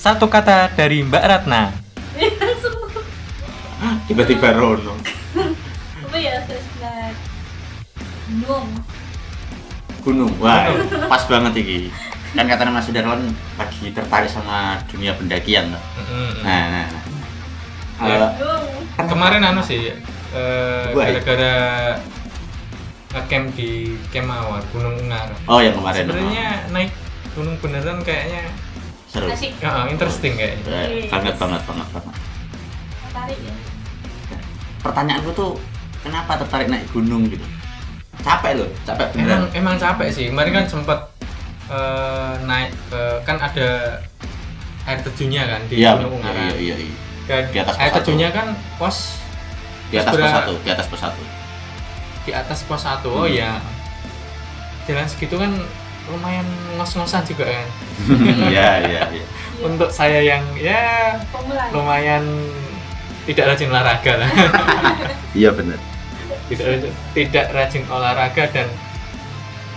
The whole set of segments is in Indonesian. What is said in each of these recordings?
satu kata dari Mbak Ratna. langsung tiba-tiba Rono. Apa ya sesnet gunung. Gunung. Wah pas banget iki. Kan katanya Mas Darlan lagi tertarik sama dunia pendakian loh. Nah, nah, gunung. Kemarin anu sih, eh, Gua ya? gara-gara ngecamp di Kemawar, Gunung Ungar. oh yang kemarin. Sebenarnya naik gunung beneran kayaknya seru asik ya, interesting kayaknya. Banget banget banget banget tertarik ya pertanyaanku tuh kenapa tertarik naik gunung gitu capek loh capek Emang beneran emang capek sih. Kemarin kan sempat eh, naik ke- kan ada air terjunnya kan di iya Gunung iya Ungaran. iya iya iya. Dan Di atas air terjunnya kan pos di atas pos satu di atas pos satu di atas pos satu. Oh Hmm. ya. Jalan segitu kan lumayan ngos-ngosan juga kan. iya iya iya Untuk saya yang ya pemula lumayan tidak rajin olahraga lah. iya bener tidak rajin, tidak rajin olahraga dan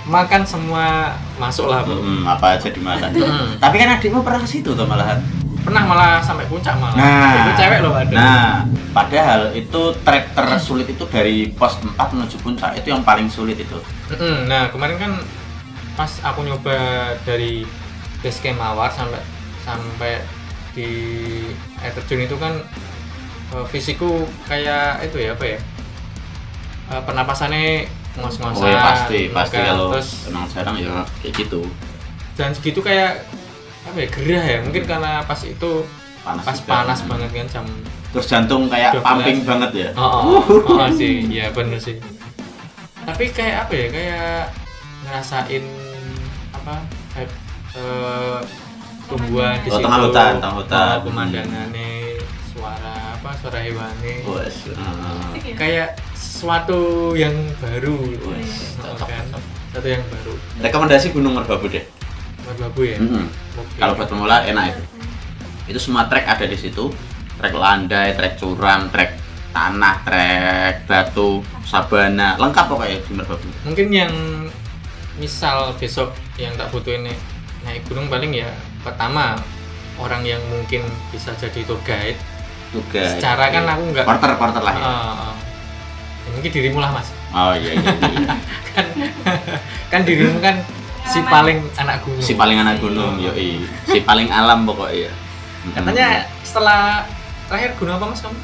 makan semua masuk lah bu. Hmm, apa aja dimakan Hmm. tapi kan adikmu pernah ke situ tuh malahan Pernah malah sampai puncak malah. Nah, itu cewek loh ada. Nah, padahal itu trek tersulit itu dari pos 4 menuju puncak itu yang paling sulit itu. Nah kemarin kan pas aku nyoba dari base Mawar sampai sampai di air terjun itu kan eh, fisikku kayak itu ya apa ya eh, pernapasannya ngos-ngosan Oh ya pasti, pasti kan. kalau terus emang jarang ya kayak gitu. dan segitu kayak apa ya gerah ya mungkin karena pas itu Panas. pas panas banget kan jam Terus jantung kayak 12. pumping banget ya. oh, oh, oh, sih ya bener sih tapi kayak apa ya kayak ngerasain apa kayak eh, tumbuhan di Oh, situ tengah hutan, tengah hutan. oh, pemandangannya suara apa suara hewannya eh, Asik ya? kayak sesuatu yang baru Wes, Oh, cocok, kan? cocok. satu yang baru Rekomendasi Gunung Merbabu deh. merbabu ya Mm-mm. Oke. Kalau buat pemula enak itu. Itu semua trek ada di situ. Trek landai, trek curam, trek tanah, trek batu, sabana, lengkap pokoknya di Merbabu. mungkin yang misal besok yang tak butuhin naik, naik gunung paling ya pertama orang yang mungkin bisa jadi tour guide Tugas. secara kan aku nggak porter porter lah ya. Ya mungkin dirimu lah mas Oh iya iya. iya. kan kan dirimu kan si paling anak gunung si paling anak gunung, yoi. Si paling alam pokoknya. katanya setelah terakhir gunung apa mas kamu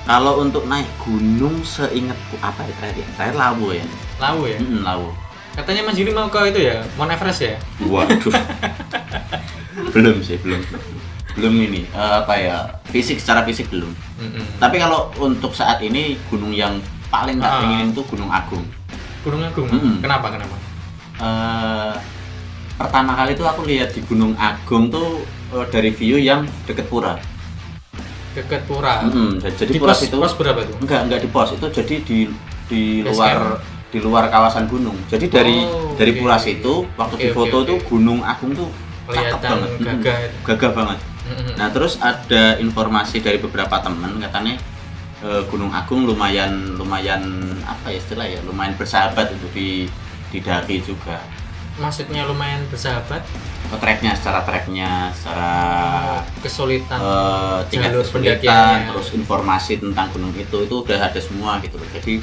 kalau untuk naik gunung seingatku apa ya terakhir ya? Terakhir Lawu ya. Lawu ya Mm, Lawu. Katanya mas Juni mau ke itu ya Mount Everest ya Waduh. belum sih, belum. Belum ini eh, apa ya? Fisik secara fisik belum. Mm-mm. Tapi kalau untuk saat ini gunung yang paling tak pengen itu Gunung Agung. Gunung Agung Mm-mm. kenapa kenapa Eh, pertama kali itu aku lihat di Gunung Agung tuh eh, dari view yang deket pura. deket pura Mm-mm, jadi di pura pos itu pos berapa tuh enggak enggak di pos itu jadi di di Base luar camp? Di luar kawasan gunung. Jadi dari Oh, dari oke. situ waktu Oke, di oke, foto oke. tuh Gunung Agung tuh cakep banget. Gagah itu. Gagah banget. Nah terus ada informasi dari beberapa teman katanya eh, Gunung Agung lumayan lumayan apa ya istilah ya lumayan bersahabat untuk di didaki juga. maksudnya lumayan bersahabat Oh, treknya secara treknya secara kesulitan eh, tingkat jalur kesulitan terus informasi tentang gunung itu itu udah ada semua gitu loh. Jadi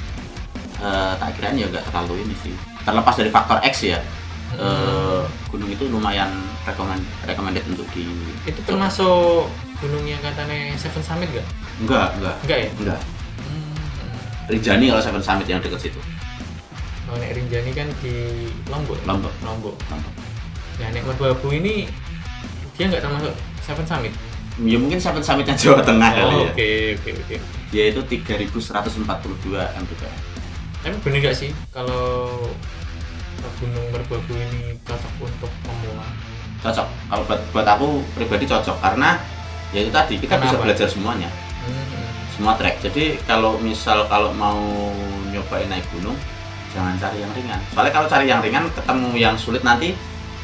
eh, tak kirain ya nggak terlalu ini sih. Terlepas dari faktor X ya. eh, gunung itu lumayan recommend recommended untuk di itu termasuk gunung yang katanya Seven Summit gak? enggak enggak enggak ya? enggak Hmm. Rinjani kalau Seven Summit yang dekat situ Oh, Nek Rinjani kan di Lombok. ya? Lombok. Lombok. Lombok. Nah, Nek Merbabu ini dia nggak termasuk Seven Summit. ya mungkin Seven Summitnya Jawa Tengah kali Oh, ya Oke, oke, oke. dia itu 3142 mdpl Tapi bener gak sih kalau Gunung Merbabu ini cocok untuk pemula? cocok kalau buat, buat aku pribadi cocok karena ya itu tadi kita bisa Kenapa? belajar semuanya Hmm. semua trek jadi kalau misal kalau mau nyobain naik gunung jangan cari yang ringan soalnya kalau cari yang ringan ketemu yang sulit nanti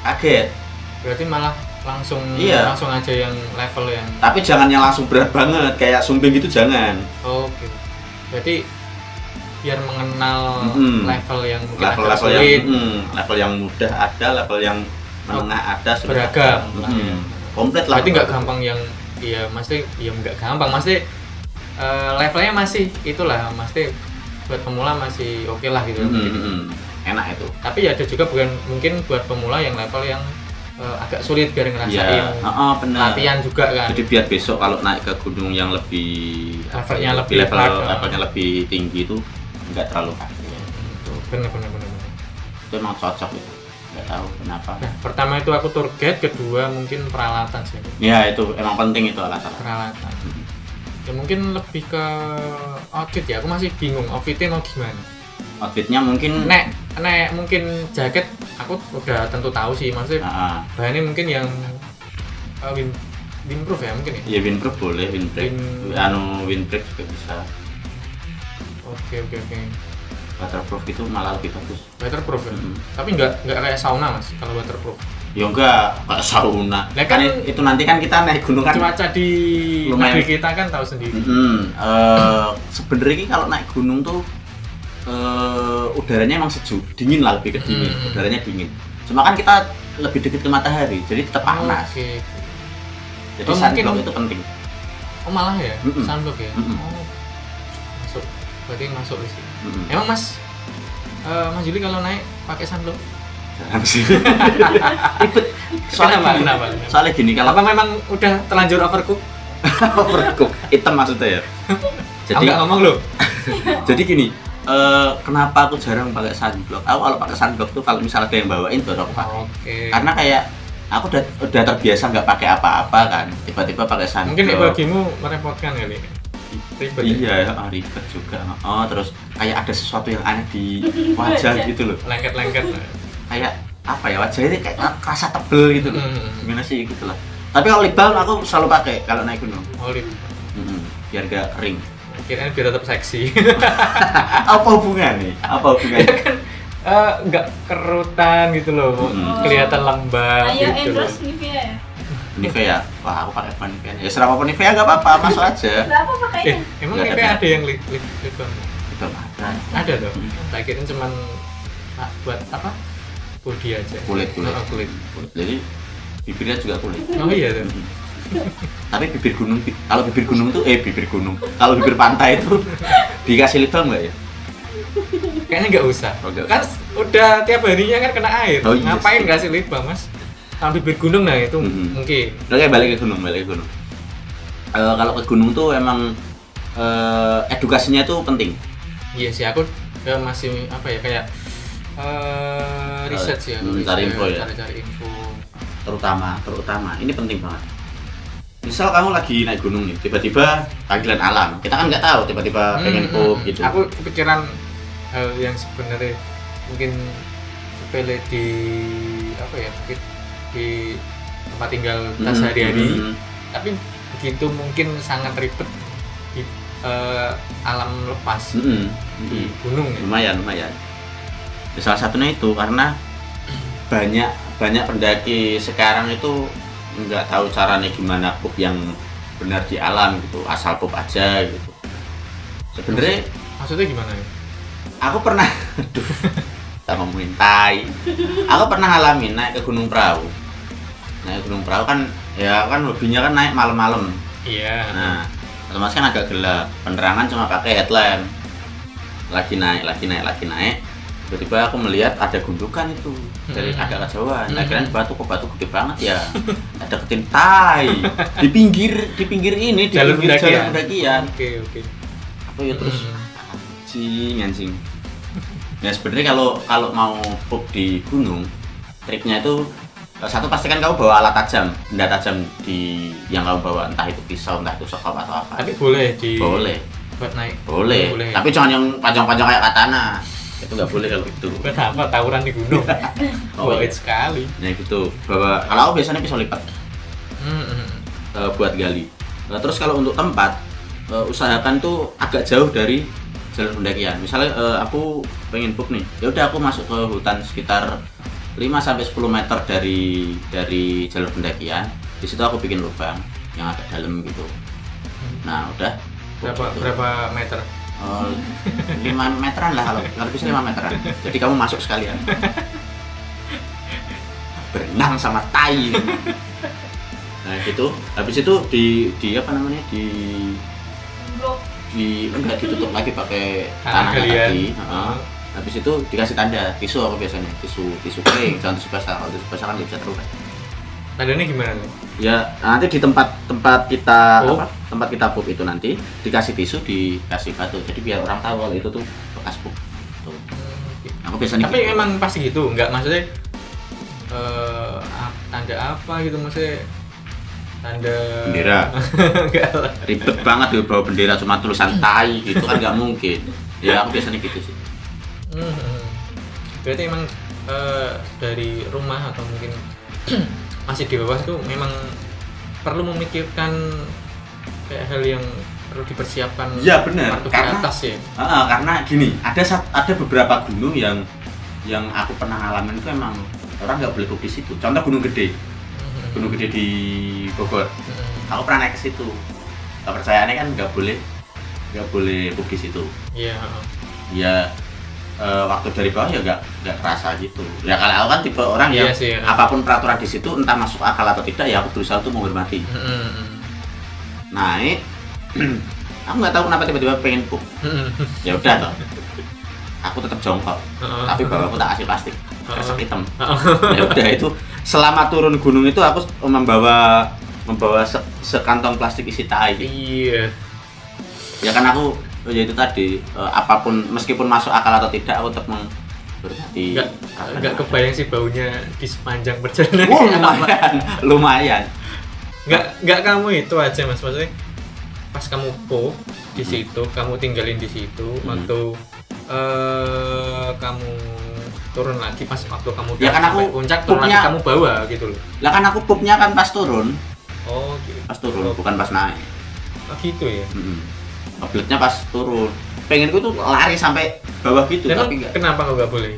kaget Berarti malah langsung Iya. langsung aja yang level yang tapi jangan yang langsung berat banget kayak sumbing gitu jangan Oke. Berarti biar mengenal Mm-mm. level yang mungkin agak level-level yang mm, level yang mudah ada level yang menengah ada sulit beragam. ada. lah ya. Mm. komplit lah berarti nggak gampang yang iya mesti ya nggak gampang mesti eh, levelnya masih itulah mesti buat pemula masih oke lah gitu Hmm, mungkin. hmm, hmm. enak itu tapi ya ada juga bukan mungkin buat pemula yang level yang eh, agak sulit biar ngerasain ya heeh, bener latihan juga kan jadi biar besok kalau naik ke gunung yang lebih Levelnya ya, lebih level oh. levelnya lebih tinggi itu nggak terlalu kaku bener bener bener, bener. itu emang cocok itu nggak tahu kenapa. Nah, pertama itu aku tour guide kedua mungkin peralatan sih. Ya itu emang penting itu alat alat peralatan ya mungkin lebih ke outfit ya. Aku masih bingung outfitnya mau gimana. Outfitnya mungkin nek nek mungkin jaket aku udah tentu tahu sih. Maksudnya ah. bahannya mungkin yang uh, win windproof ya mungkin ya? Ya windproof boleh windbreak Win- anu windbreak juga bisa oke oke oke waterproof itu malah lebih bagus waterproof ya Mm. tapi nggak nggak kayak sauna mas kalau waterproof ya enggak kayak sauna Lah kan, kan- itu nanti kan kita naik gunung kan cuaca di Lumayan. negeri kita kan tahu sendiri Mm, eh, sebenarnya ini kalau naik gunung tuh eh, udaranya emang sejuk, dingin lah lebih ke dingin, Hmm. udaranya dingin. Cuma kan kita lebih dekat ke matahari, jadi tetap panas. oke Jadi Oh, sunblock mungkin- itu penting. oh malah ya Mm-mm. sunblock ya Mm-mm. oh masuk berarti masuk di sini Mm. emang mas eh, mas Juli kalau naik pakai sunblock Apa sih? Ribet. Soalnya Kenapa? gini, Kenapa? soalnya gini kalau apa memang udah terlanjur overcook overcook hitam maksudnya ya. jadi nggak ngomong loh jadi gini, eh, kenapa aku jarang pakai sunblock? Aku kalau pakai sunblock tuh kalau misalnya ada yang bawain baru aku pakai. oke Karena kayak aku udah udah terbiasa nggak pakai apa-apa kan, tiba-tiba pakai sunblock. mungkin bagimu merepotkan kali ini ribet ya? Iya, ah, ribet juga. Oh, terus kayak ada sesuatu yang aneh di wajah gitu loh. lengket-lengket Kayak apa ya wajah ini kayak kerasa tebel gitu loh. Hmm. Gimana sih gitu lah. Tapi kalau lip balm aku selalu pakai kalau naik gunung. oh lip Mm-mm, biar gak kering. kirain biar tetap seksi apa hubungan nih? Apa hubungannya? Eh, nggak kerutan gitu loh Hmm. kelihatan lembab Ayo gitu loh endorse Nivea ya? Nivea. Wah, aku pakai apa Nivea? Ya serapa pun Nivea gak apa-apa, masuk aja. Berapa eh pakainya? emang Nggak ini ada. yang lip lip lip balm? Itu ada. ada dong Hmm. tak kirain cuman ah, buat apa body aja Kulit, kulit. Oh, kulit Jadi bibirnya juga kulit. oh iya tuh Tapi bibir gunung, kalau bibir gunung tuh eh bibir gunung. Kalau bibir pantai itu dikasih lip balm nggak ya? kayaknya nggak usah Oh, nggak kan udah tiap harinya kan kena air Oh, iya ngapain sih. kasih lip balm mas kalau bibir gunung nah itu Mhm. mungkin Oke balik ke gunung, balik ke gunung. Eh, kalau ke gunung tuh emang eh, edukasinya tuh penting. iya sih aku ya masih apa ya kayak eh research ya Hmm, research, cari info ya. cari-cari info Terutama, terutama ini penting banget. Misal kamu lagi naik gunung nih, tiba-tiba panggilan alam. Kita kan nggak tahu, tiba-tiba pengen Hmm, pup hmm. gitu. aku kepikiran hal yang sebenarnya mungkin sepele di apa ya mungkin di tempat tinggal kita Hmm, sehari-hari hmm, tapi begitu mungkin sangat ribet di eh, alam lepas hmm, hmm, di hmm. gunung ya. lumayan lumayan Ya, salah satunya itu karena banyak banyak pendaki sekarang itu nggak tahu caranya gimana pup yang benar di alam gitu asal pup aja gitu sebenarnya maksudnya gimana ya? aku pernah aduh tak ngomongin tai aku pernah ngalamin naik ke gunung perahu naik gunung perahu kan ya kan hobinya kan naik malam-malam iya Nah, otomatis kan agak gelap. Penerangan cuma pakai headlamp. Lagi naik, lagi naik, lagi naik. Tiba-tiba aku melihat ada gundukan itu dari Hmm. agak kejauhan. Nah, Hmm. kirain batu kok batu gede banget ya. Ada ketin tai di pinggir di pinggir ini di Jalur pinggir pendakian. jalur pendakian. oke oke Apa ya terus Hmm. anjing anjing. Ya sebenarnya kalau kalau mau pup di gunung, triknya itu satu pastikan kamu bawa alat tajam, benda tajam di yang kamu bawa entah itu pisau, entah itu sekop atau apa. tapi boleh di boleh. buat naik. Boleh, boleh. Tapi jangan yang panjang-panjang kayak katana. Itu nggak boleh kalau gitu. Buat apa tawuran di gunung. Oh, Wah, iya. sekali. Nah gitu. Bawa kalau aku biasanya pisau lipat. Hmm, hmm. buat gali. Nah, terus kalau untuk tempat eh, usahakan tuh agak jauh dari jalur pendakian. Misalnya eh, aku pengen book nih. Ya udah aku masuk ke hutan sekitar 5 sampai 10 meter dari dari jalur pendakian di situ aku bikin lubang yang agak dalam gitu nah udah berapa Gitu. berapa meter Oh, 5 meteran lah kalau kalau bisa 5 meteran. Jadi kamu masuk sekalian. Berenang sama tai. Nah gitu habis itu di di apa namanya di di enggak ditutup lagi pakai Tanah tanah galian. tadi Heeh. Habis itu dikasih tanda tisu apa biasanya? Tisu tisu kering jangan tisu basah. Kalau tisu basah kan nggak bisa terurai tandanya gimana nih? Ya nanti di tempat tempat kita Pup. apa? Tempat kita pup itu nanti dikasih tisu dikasih batu. Jadi biar orang tahu kalau itu tuh bekas pup Tuh. aku biasanya tapi gitu. emang pasti gitu? Nggak maksudnya eh ap- tanda apa gitu? Maksudnya tanda Bendera. Ribet banget tuh bawa bendera cuma tulisan tai gitu kan nggak mungkin. Ya aku biasanya gitu sih Hmm. berarti emang eh, dari rumah atau mungkin masih di bawah itu memang perlu memikirkan kayak hal yang perlu dipersiapkan Iya, benar. Karena- ke atas ya Ah, karena gini ada ada beberapa gunung yang yang aku pernah ngalamin itu emang orang nggak boleh di situ contoh gunung gede Hmm. gunung gede di Bogor Hmm. aku pernah naik ke situ kepercayaannya kan nggak boleh nggak boleh di situ iya ya eh, waktu dari bawah ya nggak nggak kerasa gitu. Ya kalau aku kan tipe orang Iya yang sih, ya. apa pun peraturan di situ entah masuk akal atau tidak ya aku berusaha untuk menghormati. Hmm. naik aku nggak tahu kenapa tiba-tiba pengen pup ya udah toh. Aku tetap jongkok tapi bawahku tak kasih plastik resep hitam. Ya udah itu selama turun gunung itu aku membawa membawa se- sekantong plastik isi tai. Iya. Ya kan aku ya itu tadi. Eh, apa pun meskipun masuk akal atau tidak aku tetap nggak apa nggak kebayang sih baunya di sepanjang perjalanan. Wow, lumayan lumayan. Nggak nggak kamu itu aja mas. Maksudnya pas kamu po di situ kamu tinggalin di situ Hmm. waktu eh kamu turun lagi pas waktu kamu Ya kan aku puncak turun lagi kamu bawa gitu loh. Lah kan aku pupnya kan pas turun. Oh gitu. Pas turun bukan pas naik. Oh, gitu ya? Mm-mm. Ngebletnya pas turun pengenku tuh lari sampai bawah gitu Emang tapi nggak kenapa nggak boleh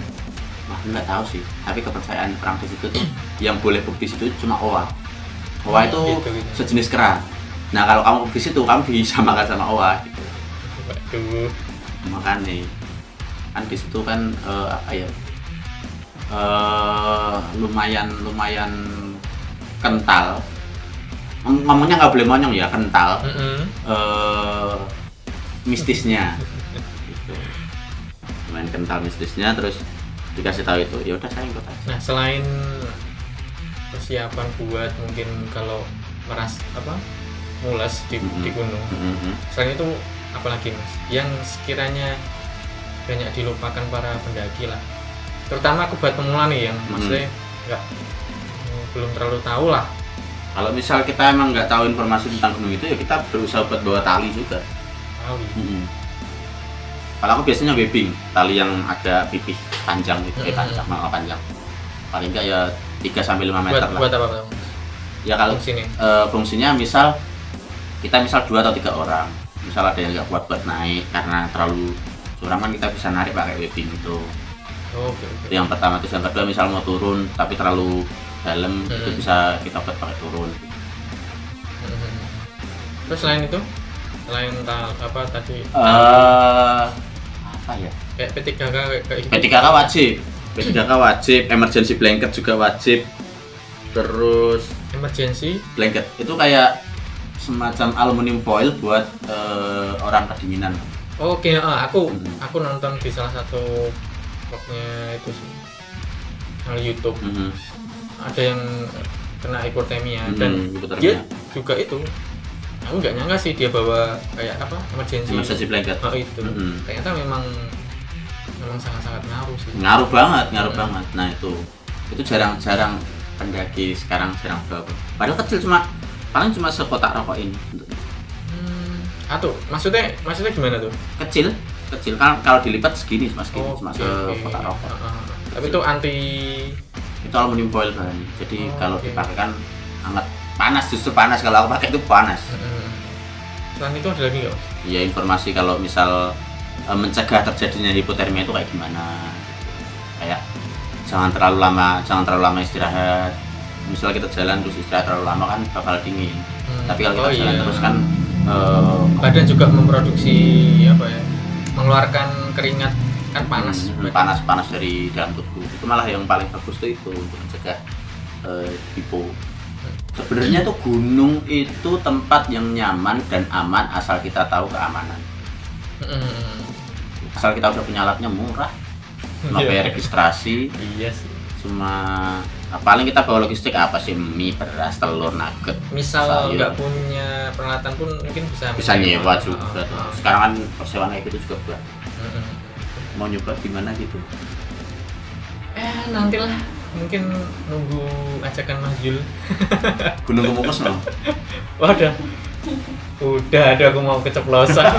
Wah, nggak tahu sih. Tapi kepercayaan orang di situ tuh yang boleh bukti situ cuma owa. Owa itu Gitu, gitu. sejenis kera. Nah kalau kamu di situ kamu disamakan sama owa gitu. waduh Makanya kan di situ kan ya? eh lumayan lumayan kental. Ngom- Ngomongnya nggak boleh monyong ya kental. Mm-mm. eh mistisnya. Gitu. Lumayan kental mistisnya terus dikasih tahu itu ya udah saya ikut aja. nah selain persiapan buat mungkin kalau meras apa mulas di, Mhm. di gunung Mhm. selain itu apalagi mas yang sekiranya banyak dilupakan para pendaki lah terutama aku buat pemula nih yang Mhm. maksudnya nggak mm, belum terlalu tahu lah Kalau misal kita emang nggak tahu informasi tentang gunung itu ya kita berusaha buat bawa tali juga. Tahu Kalau aku biasanya webbing, tali yang agak pipih panjang gitu, eh Hmm. panjang, malah panjang. Paling enggak ya 3 sampai 5 buat meter lah. buat apa Bang? Ya kalau sini eh, fungsinya misal kita misal dua atau tiga orang, misal ada yang nggak kuat buat naik karena terlalu curam kan kita bisa narik pakai webbing itu. oh, oke oke Itu yang pertama terus yang kedua misal mau turun tapi terlalu dalam itu Hmm. bisa kita buat pakai turun. Terus selain itu selain apa tadi? Eh apa ya? kayak P3K kayak kayak gitu. P3K wajib. P3K wajib emergency blanket juga wajib. Terus emergency? blanket. Itu kayak semacam aluminium foil buat eh, orang kedinginan. Oke ah, aku Hmm. aku nonton di salah satu vlognya itu sih. Channel YouTube. Mhm. ada yang kena hipotermia Hmm, dan hipotermia. dia juga itu aku nggak nyangka sih dia bawa kayak apa emergency. Emergency blanket. Oh itu. Mhm. ternyata memang memang sangat-sangat ngaruh sih. Ngaruh banget ngaruh Hmm. banget. Nah itu. Itu jarang-jarang pendaki sekarang jarang bawa. Padahal kecil cuma paling cuma sekotak rokok ini. Hmm. atau maksudnya maksudnya gimana tuh? Kecil kecil. Kan kalau dilipat segini cuma segini Oh, cuma oke. sekotak rokok. Heeh. tapi itu anti itu aluminium foil bahannya jadi Oh, kalau oke. dipakai kan hangat panas justru panas. Kalau aku pakai itu panas. Mhm. selain itu ada lagi nggak ya informasi kalau misal eh, mencegah terjadinya hipotermia itu kayak gimana? Kayak jangan terlalu lama jangan terlalu lama istirahat. Misal kita jalan terus istirahat terlalu lama kan bakal dingin. Hmm. tapi kalau kita Oh, jalan iya. terus kan eh, badan juga memproduksi apa ya mengeluarkan keringat kan panas. Hmm, panas panas dari dalam tubuh. Itu malah yang paling bagus tuh itu untuk mencegah eh, hipo sebenarnya tuh gunung itu tempat yang nyaman dan aman asal kita tahu keamanan Mm-mm. asal kita udah punya alatnya murah cuma Iya. bayar registrasi iya sih cuma nah, paling kita bawa logistik apa sih mie beras telur nugget misal nggak punya peralatan pun mungkin bisa bisa nyewa juga tuh. oh, oh. sekarang kan persewaan kayak gitu juga buat Mm-mm. mau nyoba gimana gitu eh nantilah mungkin nunggu ajakan Mas Jul gunung kemukus no? Waduh. Udah ada aku mau keceplosan